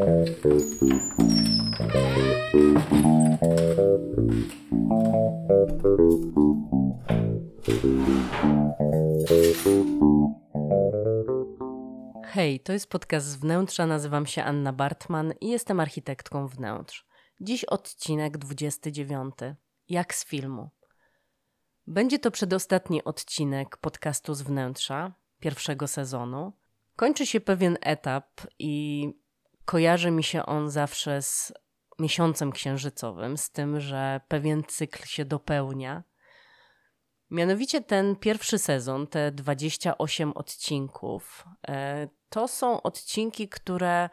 Hej, to jest podcast z wnętrza. Nazywam się Anna Bartman i jestem architektką wnętrz. Dziś odcinek 29. Jak z filmu. Będzie to przedostatni odcinek podcastu z wnętrza pierwszego sezonu. Kończy się pewien etap i kojarzy mi się on zawsze z miesiącem księżycowym, z tym, że pewien cykl się dopełnia. Mianowicie ten pierwszy sezon, te 28 odcinków, e, to są odcinki, które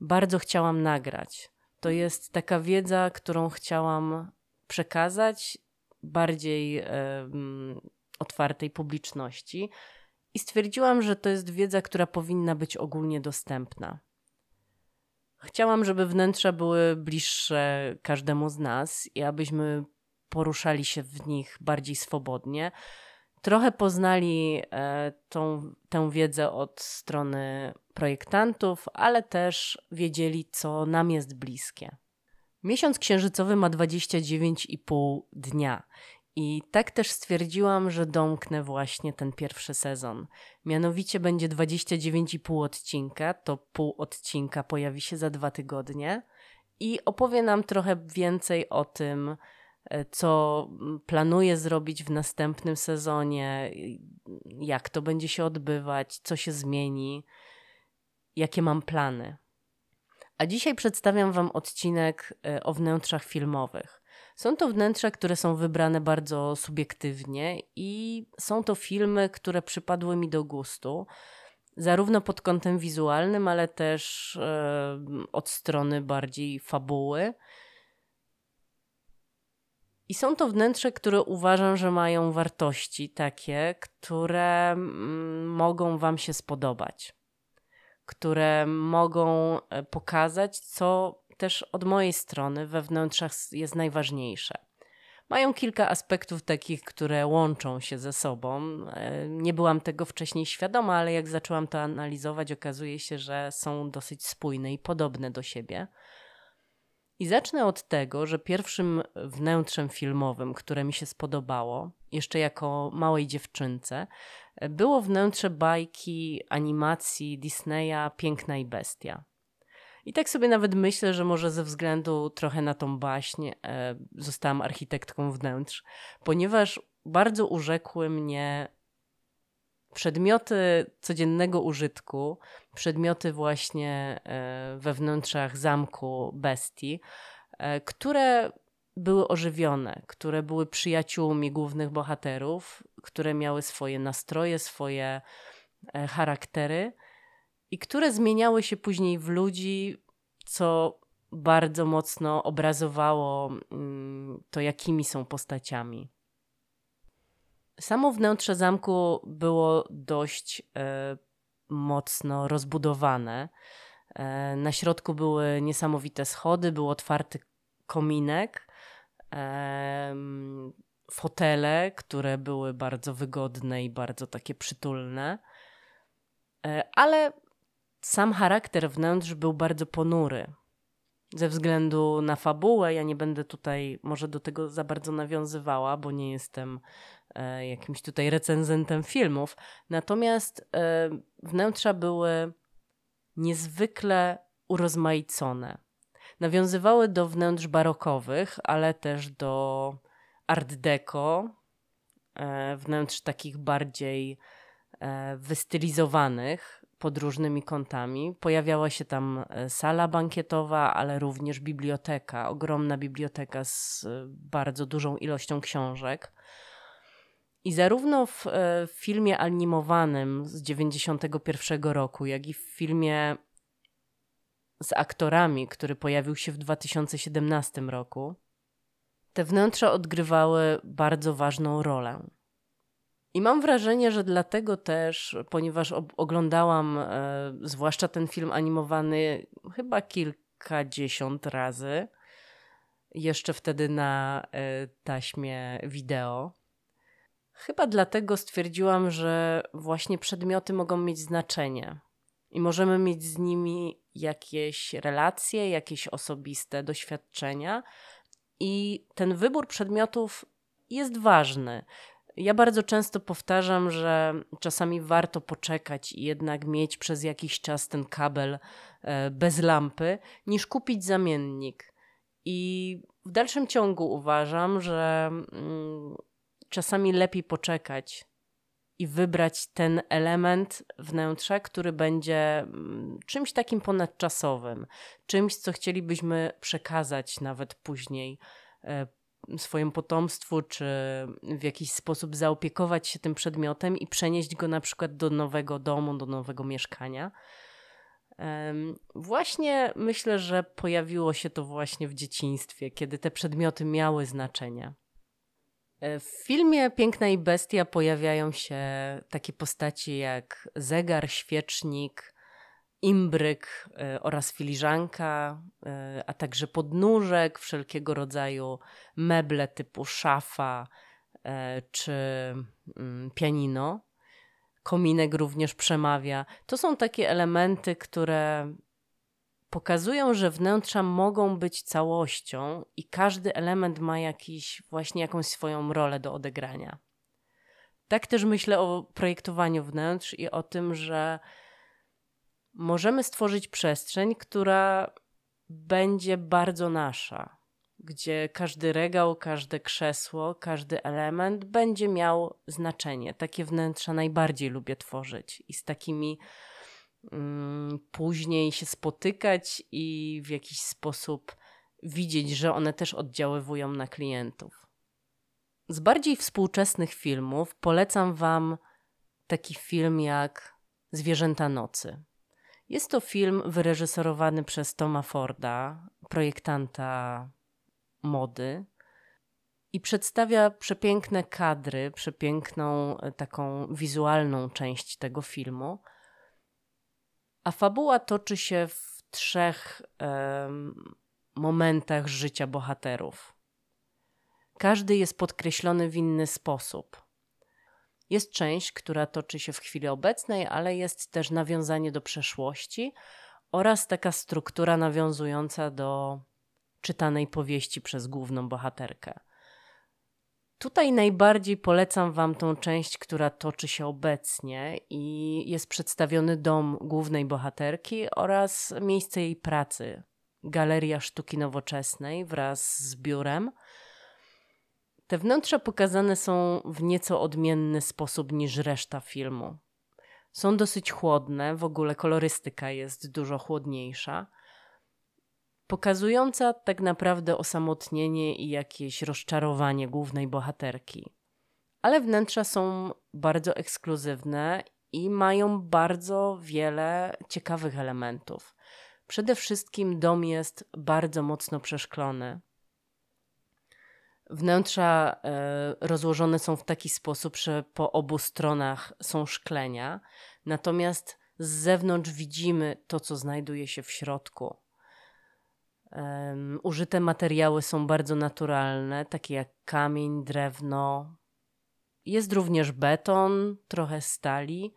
bardzo chciałam nagrać. To jest taka wiedza, którą chciałam przekazać bardziej otwartej publiczności i stwierdziłam, że to jest wiedza, która powinna być ogólnie dostępna. Chciałam, żeby wnętrza były bliższe każdemu z nas i abyśmy poruszali się w nich bardziej swobodnie. Trochę poznali e, tą, tę wiedzę od strony projektantów, ale też wiedzieli, co nam jest bliskie. Miesiąc księżycowy ma 29,5 dnia. I tak też stwierdziłam, że domknę właśnie ten pierwszy sezon. Mianowicie będzie 29,5 odcinka, to pół odcinka pojawi się za dwa tygodnie i opowie nam trochę więcej o tym, e, co planuję zrobić w następnym sezonie, jak to będzie się odbywać, co się zmieni, jakie mam plany. A dzisiaj przedstawiam Wam odcinek e, o wnętrzach filmowych. Są to wnętrza, które są wybrane bardzo subiektywnie i są to filmy, które przypadły mi do gustu, zarówno pod kątem wizualnym, ale też e, od strony bardziej fabuły. I są to wnętrze, które uważam, że mają wartości takie, które mm, mogą Wam się spodobać które mogą e, pokazać, co też od mojej strony we wnętrzach jest najważniejsze. Mają kilka aspektów takich, które łączą się ze sobą. E, nie byłam tego wcześniej świadoma, ale jak zaczęłam to analizować, okazuje się, że są dosyć spójne i podobne do siebie. I zacznę od tego, że pierwszym wnętrzem filmowym, które mi się spodobało, jeszcze jako małej dziewczynce, było wnętrze bajki, animacji Disneya Piękna i Bestia. I tak sobie nawet myślę, że może ze względu trochę na tą baśń e, zostałam architektką wnętrz, ponieważ bardzo urzekły mnie przedmioty codziennego użytku, przedmioty właśnie e, we wnętrzach zamku bestii, e, które były ożywione, które były przyjaciółmi głównych bohaterów, które miały swoje nastroje, swoje e, charaktery i które zmieniały się później w ludzi, co bardzo mocno obrazowało mm, to, jakimi są postaciami. Samo wnętrze zamku było dość e, mocno rozbudowane. E, na środku były niesamowite schody, był otwarty kominek, e, fotele, które były bardzo wygodne i bardzo takie przytulne. E, ale sam charakter wnętrz był bardzo ponury. Ze względu na fabułę, ja nie będę tutaj może do tego za bardzo nawiązywała, bo nie jestem E, jakimś tutaj recenzentem filmów. Natomiast e, wnętrza były niezwykle urozmaicone. Nawiązywały do wnętrz barokowych, ale też do art deco, e, wnętrz takich bardziej wystylizowanych pod różnymi kątami. Pojawiała się tam sala bankietowa, ale również biblioteka, ogromna biblioteka z bardzo dużą ilością książek. I zarówno w, e, w filmie animowanym z 91 roku, jak i w filmie z aktorami, który pojawił się w 2017 roku, te wnętrza odgrywały bardzo ważną rolę. I mam wrażenie, że dlatego też, ponieważ oglądałam e, zwłaszcza ten film animowany chyba kilkadziesiąt razy, jeszcze wtedy na e, taśmie wideo, Chyba dlatego stwierdziłam, że właśnie przedmioty mogą mieć znaczenie i możemy mieć z nimi jakieś relacje, jakieś osobiste doświadczenia. I ten wybór przedmiotów jest ważny. Ja bardzo często powtarzam, że czasami warto poczekać i jednak mieć przez jakiś czas ten kabel e, bez lampy, niż kupić zamiennik. I w dalszym ciągu uważam, że mm, czasami lepiej poczekać i wybrać ten element wnętrza, który będzie mm, czymś takim ponadczasowym, czymś, co chcielibyśmy przekazać nawet później e, swojemu potomstwu, czy w jakiś sposób zaopiekować się tym przedmiotem i przenieść go na przykład do nowego domu, do nowego mieszkania. Właśnie myślę, że pojawiło się to właśnie w dzieciństwie, kiedy te przedmioty miały znaczenie. E, w filmie Piękna i Bestia pojawiają się takie postaci jak zegar, świecznik, imbryk e, oraz filiżanka, e, a także podnóżek, wszelkiego rodzaju meble typu szafa czy mm, pianino. Kominek również przemawia. To są takie elementy, które pokazują, że wnętrza mogą być całością i każdy element ma jakiś, właśnie jakąś swoją rolę do odegrania. Tak też myślę o projektowaniu wnętrz i o tym, że możemy stworzyć przestrzeń, która będzie bardzo nasza, gdzie każdy regał, każde krzesło, każdy element będzie miał znaczenie. Takie wnętrza najbardziej lubię tworzyć i z takimi Mm, później się spotykać i w jakiś sposób widzieć, że one też oddziaływują na klientów. Z bardziej współczesnych filmów polecam Wam taki film jak Zwierzęta Nocy. Jest to film wyreżyserowany przez Toma Forda, projektanta mody, i przedstawia przepiękne kadry, przepiękną e, taką wizualną część tego filmu a fabuła toczy się w trzech um, momentach życia bohaterów. Każdy jest podkreślony w inny sposób. Jest część, która toczy się w chwili obecnej, ale jest też nawiązanie do przeszłości oraz taka struktura nawiązująca do czytanej powieści przez główną bohaterkę. Tutaj najbardziej polecam Wam tą część, która toczy się obecnie i jest przedstawiony dom głównej bohaterki oraz miejsce jej pracy. Galeria Sztuki Nowoczesnej wraz z biurem. Te wnętrza pokazane są w nieco odmienny sposób niż reszta filmu. Są dosyć chłodne, w ogóle kolorystyka jest dużo chłodniejsza pokazująca tak naprawdę osamotnienie i jakieś rozczarowanie głównej bohaterki. Ale wnętrza są bardzo ekskluzywne i mają bardzo wiele ciekawych elementów. Przede wszystkim dom jest bardzo mocno przeszklony. Wnętrza e, rozłożone są w taki sposób, że po obu stronach są szklenia, natomiast z zewnątrz widzimy to, co znajduje się w środku. Użyte materiały są bardzo naturalne, takie jak kamień, drewno. Jest również beton, trochę stali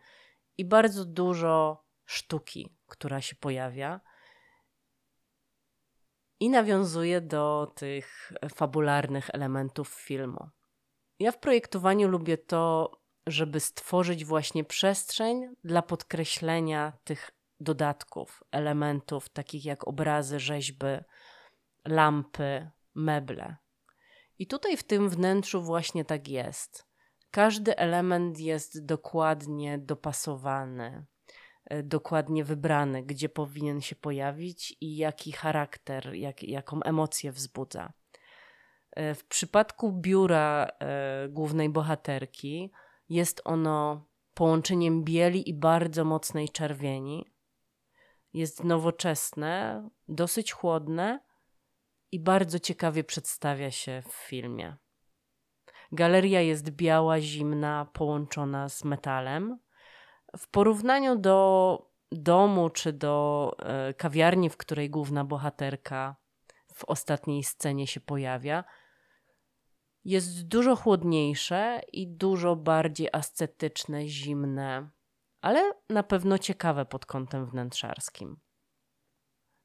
i bardzo dużo sztuki, która się pojawia i nawiązuje do tych fabularnych elementów filmu. Ja w projektowaniu lubię to, żeby stworzyć właśnie przestrzeń dla podkreślenia tych dodatków, elementów takich jak obrazy, rzeźby, lampy, meble. I tutaj w tym wnętrzu właśnie tak jest. Każdy element jest dokładnie dopasowany, dokładnie wybrany, gdzie powinien się pojawić i jaki charakter, jak, jaką emocję wzbudza. E, w przypadku biura e, głównej bohaterki jest ono połączeniem bieli i bardzo mocnej czerwieni, jest nowoczesne, dosyć chłodne i bardzo ciekawie przedstawia się w filmie. Galeria jest biała, zimna, połączona z metalem. W porównaniu do domu czy do e, kawiarni, w której główna bohaterka w ostatniej scenie się pojawia, jest dużo chłodniejsze i dużo bardziej ascetyczne, zimne ale na pewno ciekawe pod kątem wnętrzarskim.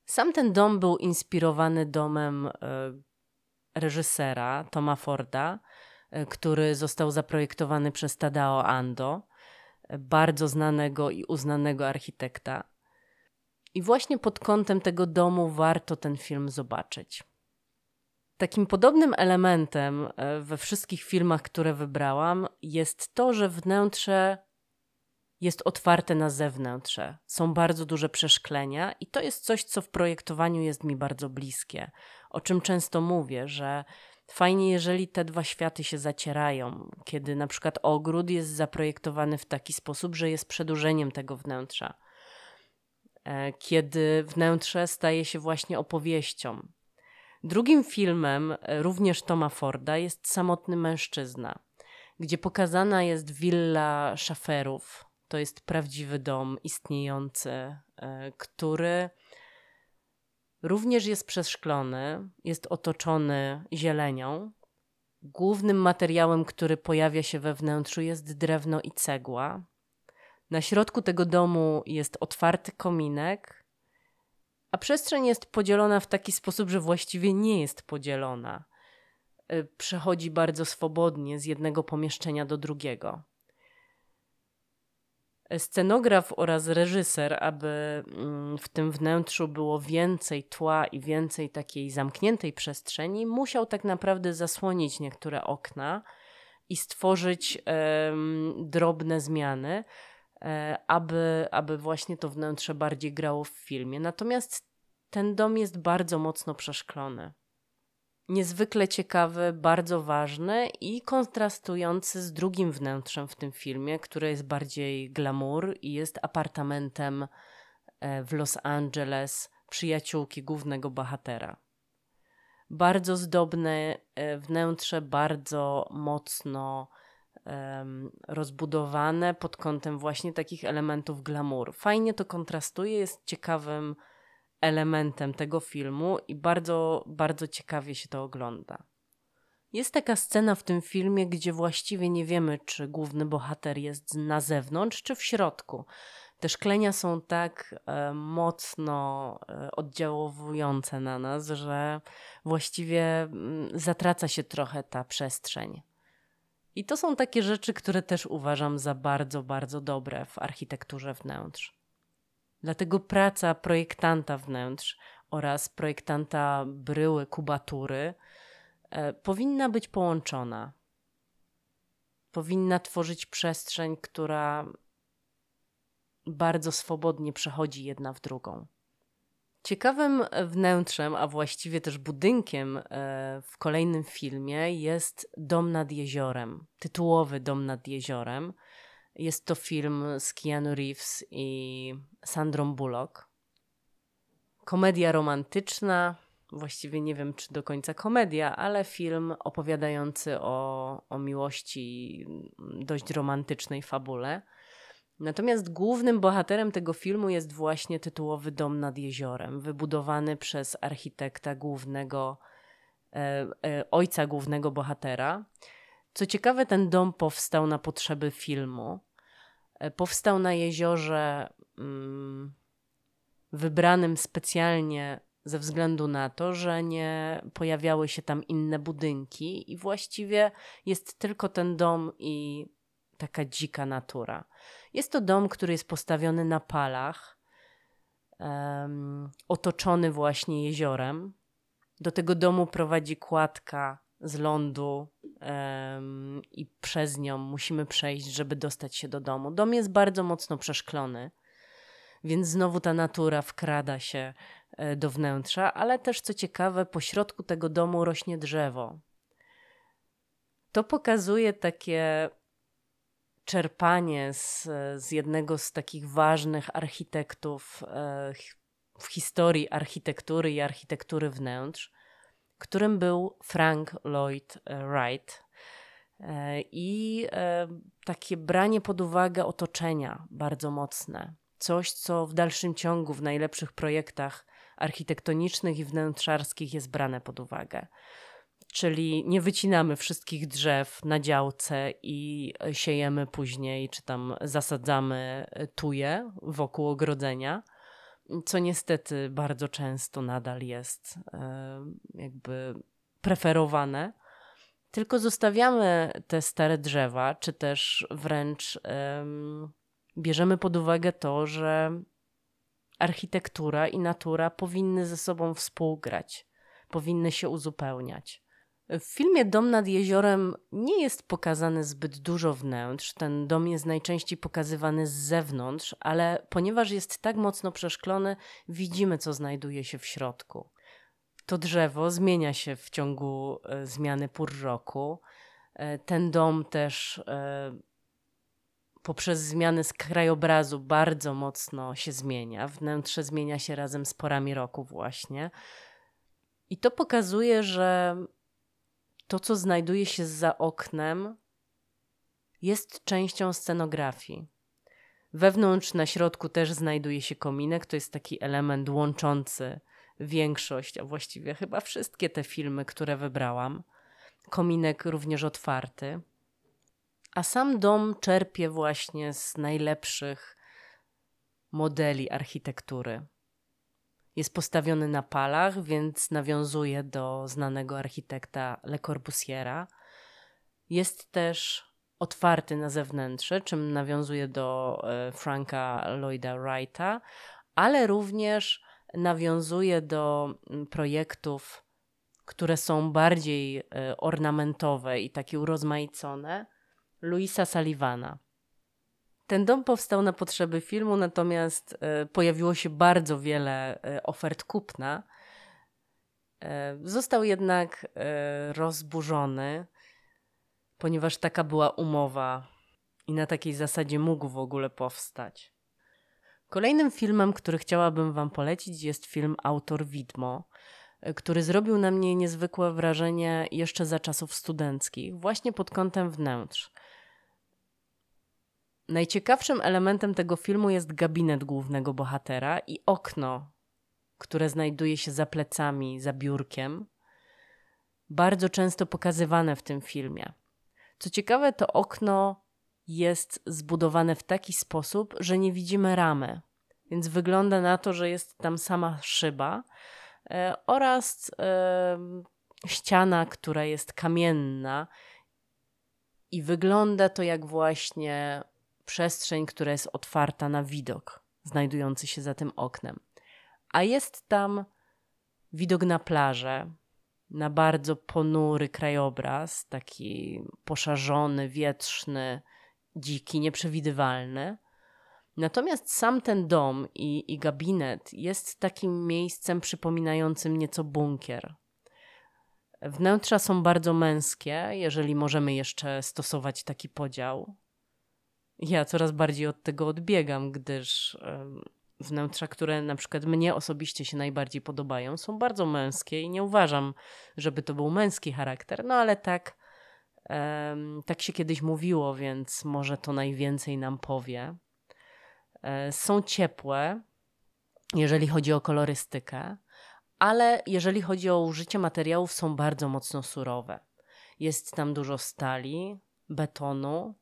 Sam ten dom był inspirowany domem e, reżysera Toma Forda, e, który został zaprojektowany przez Tadao Ando, bardzo znanego i uznanego architekta. I właśnie pod kątem tego domu warto ten film zobaczyć. Takim podobnym elementem we wszystkich filmach, które wybrałam, jest to, że wnętrze jest otwarte na zewnętrze. Są bardzo duże przeszklenia, i to jest coś, co w projektowaniu jest mi bardzo bliskie. O czym często mówię, że fajnie, jeżeli te dwa światy się zacierają, kiedy na przykład ogród jest zaprojektowany w taki sposób, że jest przedłużeniem tego wnętrza. E, kiedy wnętrze staje się właśnie opowieścią. Drugim filmem, e, również Toma Forda, jest Samotny Mężczyzna, gdzie pokazana jest willa szaferów, to jest prawdziwy dom istniejący, e, który również jest przeszklony, jest otoczony zielenią. Głównym materiałem, który pojawia się we wnętrzu, jest drewno i cegła. Na środku tego domu jest otwarty kominek, a przestrzeń jest podzielona w taki sposób, że właściwie nie jest podzielona. E, przechodzi bardzo swobodnie z jednego pomieszczenia do drugiego scenograf oraz reżyser, aby mm, w tym wnętrzu było więcej tła i więcej takiej zamkniętej przestrzeni, musiał tak naprawdę zasłonić niektóre okna i stworzyć um, drobne zmiany, e, aby, aby właśnie to wnętrze bardziej grało w filmie. Natomiast ten dom jest bardzo mocno przeszklony niezwykle ciekawy, bardzo ważny i kontrastujący z drugim wnętrzem w tym filmie, które jest bardziej glamour i jest apartamentem e, w Los Angeles przyjaciółki głównego bohatera. Bardzo zdobne e, wnętrze, bardzo mocno rozbudowane pod kątem właśnie takich elementów glamour. Fajnie to kontrastuje, jest ciekawym elementem tego filmu i bardzo, bardzo ciekawie się to ogląda. Jest taka scena w tym filmie, gdzie właściwie nie wiemy, czy główny bohater jest na zewnątrz, czy w środku. Te szklenia są tak e, mocno e, oddziałowujące na nas, że właściwie m, mm, zatraca się trochę ta przestrzeń. I to są takie rzeczy, które też uważam za bardzo, bardzo dobre w architekturze wnętrz. Dlatego praca projektanta wnętrz oraz projektanta bryły, kubatury e, powinna być połączona. Powinna tworzyć przestrzeń, która bardzo swobodnie przechodzi jedna w drugą. Ciekawym wnętrzem, a właściwie też budynkiem e, w kolejnym filmie jest Dom nad jeziorem, tytułowy Dom nad jeziorem, jest to film z Keanu Reeves i Sandrą Bullock. Komedia romantyczna, właściwie nie wiem czy do końca komedia, ale film opowiadający o, o miłości dość romantycznej fabule. Natomiast głównym bohaterem tego filmu jest właśnie tytułowy dom nad jeziorem, wybudowany przez architekta głównego, e, e, ojca głównego bohatera. Co ciekawe, ten dom powstał na potrzeby filmu. E, powstał na jeziorze mm, wybranym specjalnie ze względu na to, że nie pojawiały się tam inne budynki i właściwie jest tylko ten dom i taka dzika natura. Jest to dom, który jest postawiony na palach, um, otoczony właśnie jeziorem. Do tego domu prowadzi kładka z lądu i przez nią musimy przejść, żeby dostać się do domu. Dom jest bardzo mocno przeszklony, więc znowu ta natura wkrada się e, do wnętrza, ale też co ciekawe, po środku tego domu rośnie drzewo. To pokazuje takie czerpanie z, z jednego z takich ważnych architektów e, w historii architektury i architektury wnętrz, którym był Frank Lloyd Wright. E, I e, takie branie pod uwagę otoczenia bardzo mocne. Coś, co w dalszym ciągu w najlepszych projektach architektonicznych i wnętrzarskich jest brane pod uwagę. Czyli nie wycinamy wszystkich drzew na działce i siejemy później, czy tam zasadzamy tuje wokół ogrodzenia, co niestety bardzo często nadal jest e, jakby preferowane. Tylko zostawiamy te stare drzewa, czy też wręcz bierzemy pod uwagę to, że architektura i natura powinny ze sobą współgrać, powinny się uzupełniać. W filmie Dom nad jeziorem nie jest pokazane zbyt dużo wnętrz. Ten dom jest najczęściej pokazywany z zewnątrz, ale ponieważ jest tak mocno przeszklony, widzimy, co znajduje się w środku. To drzewo zmienia się w ciągu e, zmiany pór roku. E, ten dom też e, poprzez zmiany z krajobrazu bardzo mocno się zmienia. Wnętrze zmienia się razem z porami roku, właśnie. I to pokazuje, że to, co znajduje się za oknem, jest częścią scenografii. Wewnątrz na środku też znajduje się kominek. To jest taki element łączący większość, a właściwie chyba wszystkie te filmy, które wybrałam. Kominek również otwarty. A sam dom czerpie właśnie z najlepszych modeli architektury. Jest postawiony na palach, więc nawiązuje do znanego architekta Le Corbusiera. Jest też otwarty na zewnętrze, czym nawiązuje do e, Franka Lloyda Wrighta, ale również nawiązuje do mm, projektów, które są bardziej e, ornamentowe i takie urozmaicone, Louisa Sullivana. Ten dom powstał na potrzeby filmu, natomiast e, pojawiło się bardzo wiele e, ofert kupna. Został jednak rozburzony, ponieważ taka była umowa i na takiej zasadzie mógł w ogóle powstać. Kolejnym filmem, który chciałabym Wam polecić, jest film Autor Widmo, e, który zrobił na mnie niezwykłe wrażenie jeszcze za czasów studenckich, właśnie pod kątem wnętrz. Najciekawszym elementem tego filmu jest gabinet głównego bohatera i okno, które znajduje się za plecami, za biurkiem, bardzo często pokazywane w tym filmie. Co ciekawe, to okno jest zbudowane w taki sposób, że nie widzimy ramy. Więc wygląda na to, że jest tam sama szyba e, oraz e, ściana, która jest kamienna. I wygląda to jak właśnie przestrzeń, która jest otwarta na widok, znajdujący się za tym oknem. A jest tam widok na plażę, na bardzo ponury krajobraz, taki poszarzony, wietrzny, dziki, nieprzewidywalny. Natomiast sam ten dom i, i gabinet jest takim miejscem przypominającym nieco bunkier. Wnętrza są bardzo męskie, jeżeli możemy jeszcze stosować taki podział. Ja coraz bardziej od tego odbiegam, gdyż wnętrza, które na przykład mnie osobiście się najbardziej podobają, są bardzo męskie i nie uważam, żeby to był męski charakter, no ale tak, tak się kiedyś mówiło, więc może to najwięcej nam powie. E, są ciepłe, jeżeli chodzi o kolorystykę, ale jeżeli chodzi o użycie materiałów, są bardzo mocno surowe. Jest tam dużo stali, betonu,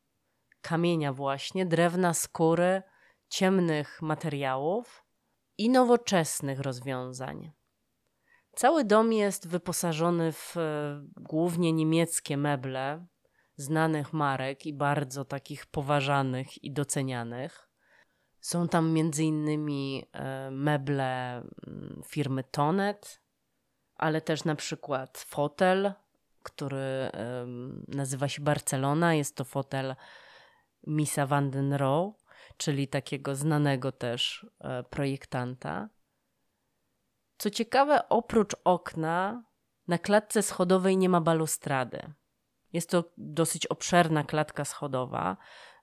kamienia, właśnie, drewna, skóry, ciemnych materiałów i nowoczesnych rozwiązań. Cały dom jest wyposażony w e, głównie niemieckie meble znanych marek i bardzo takich poważanych i docenianych. Są tam innymi e, meble mm, firmy Tonet, ale też na przykład fotel, który nazywa się Barcelona. Jest to fotel Misa van den Rohe, czyli takiego znanego też e, projektanta. Co ciekawe, oprócz okna na klatce schodowej nie ma balustrady. Jest to dosyć obszerna klatka schodowa,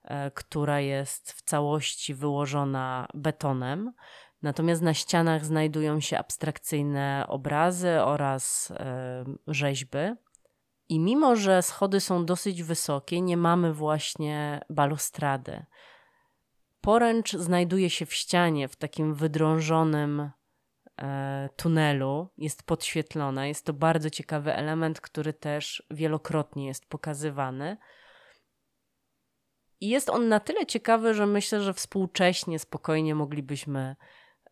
E, która jest w całości wyłożona betonem. Natomiast na ścianach znajdują się abstrakcyjne obrazy oraz e, rzeźby. I mimo, że schody są dosyć wysokie, nie mamy właśnie balustrady. Poręcz znajduje się w ścianie, w takim wydrążonym e, tunelu, jest podświetlona. Jest to bardzo ciekawy element, który też wielokrotnie jest pokazywany. I jest on na tyle ciekawy, że myślę, że współcześnie spokojnie moglibyśmy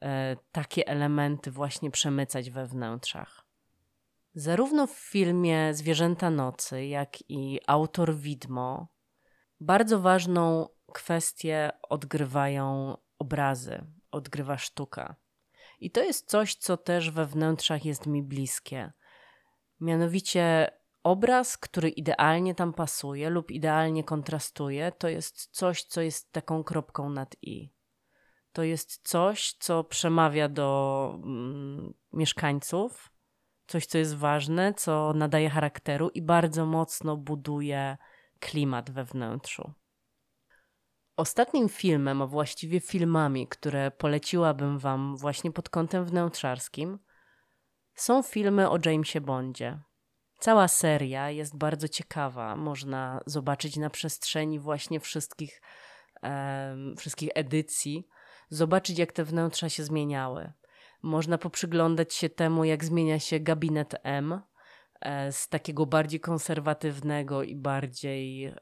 e, takie elementy właśnie przemycać we wnętrzach. Zarówno w filmie Zwierzęta Nocy, jak i autor Widmo bardzo ważną kwestię odgrywają obrazy, odgrywa sztuka. I to jest coś, co też we wnętrzach jest mi bliskie. Mianowicie obraz, który idealnie tam pasuje lub idealnie kontrastuje, to jest coś, co jest taką kropką nad i. To jest coś, co przemawia do mm, mieszkańców, coś, co jest ważne, co nadaje charakteru i bardzo mocno buduje klimat we wnętrzu. Ostatnim filmem, a właściwie filmami, które poleciłabym Wam właśnie pod kątem wnętrzarskim, są filmy o Jamesie Bondzie. Cała seria jest bardzo ciekawa. Można zobaczyć na przestrzeni właśnie wszystkich, wszystkich edycji, zobaczyć jak te wnętrza się zmieniały. Można poprzyglądać się temu, jak zmienia się gabinet M e, z takiego bardziej konserwatywnego i bardziej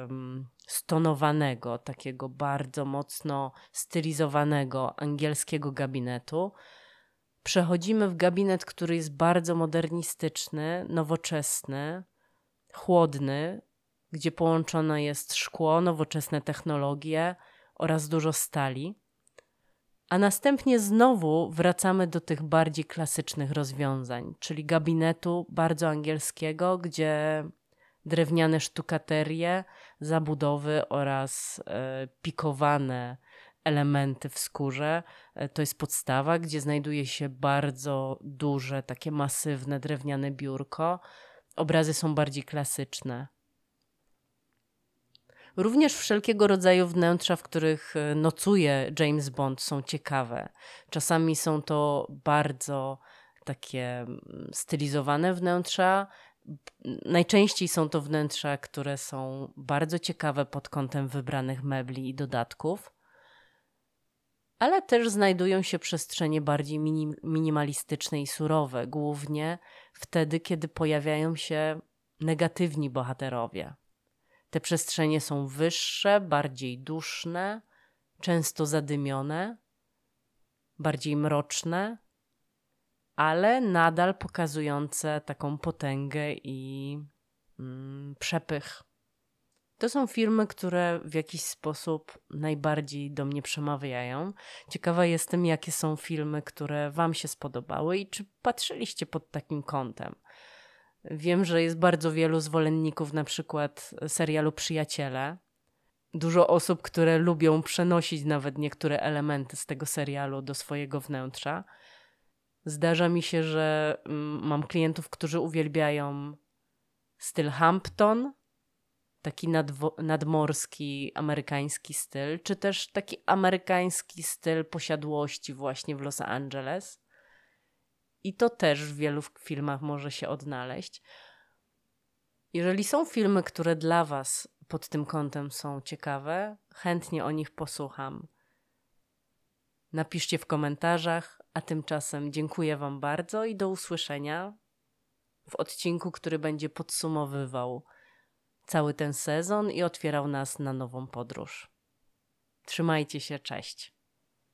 um, stonowanego, takiego bardzo mocno stylizowanego angielskiego gabinetu. Przechodzimy w gabinet, który jest bardzo modernistyczny, nowoczesny, chłodny, gdzie połączone jest szkło, nowoczesne technologie oraz dużo stali. A następnie znowu wracamy do tych bardziej klasycznych rozwiązań, czyli gabinetu bardzo angielskiego, gdzie drewniane sztukaterie, zabudowy oraz e, pikowane elementy w skórze. E, to jest podstawa, gdzie znajduje się bardzo duże, takie masywne drewniane biurko. Obrazy są bardziej klasyczne. Również wszelkiego rodzaju wnętrza, w których e, nocuje James Bond, są ciekawe. Czasami są to bardzo takie mm, stylizowane wnętrza. Najczęściej są to wnętrza, które są bardzo ciekawe pod kątem wybranych mebli i dodatków, ale też znajdują się przestrzenie bardziej minim minimalistyczne i surowe, głównie wtedy, kiedy pojawiają się negatywni bohaterowie. Te przestrzenie są wyższe, bardziej duszne, często zadymione, bardziej mroczne, ale nadal pokazujące taką potęgę i mm, przepych. To są filmy, które w jakiś sposób najbardziej do mnie przemawiają. Ciekawa jestem, jakie są filmy, które Wam się spodobały i czy patrzyliście pod takim kątem. Wiem, że jest bardzo wielu zwolenników na przykład serialu Przyjaciele. Dużo osób, które lubią przenosić nawet niektóre elementy z tego serialu do swojego wnętrza. Zdarza mi się, że mm, mam klientów, którzy uwielbiają styl Hampton, taki nadmorski, amerykański styl, czy też taki amerykański styl posiadłości właśnie w Los Angeles. I to też w wielu filmach może się odnaleźć. Jeżeli są filmy, które dla Was pod tym kątem są ciekawe, chętnie o nich posłucham. Napiszcie w komentarzach, a tymczasem dziękuję Wam bardzo i do usłyszenia w odcinku, który będzie podsumowywał cały ten sezon i otwierał nas na nową podróż. Trzymajcie się, cześć.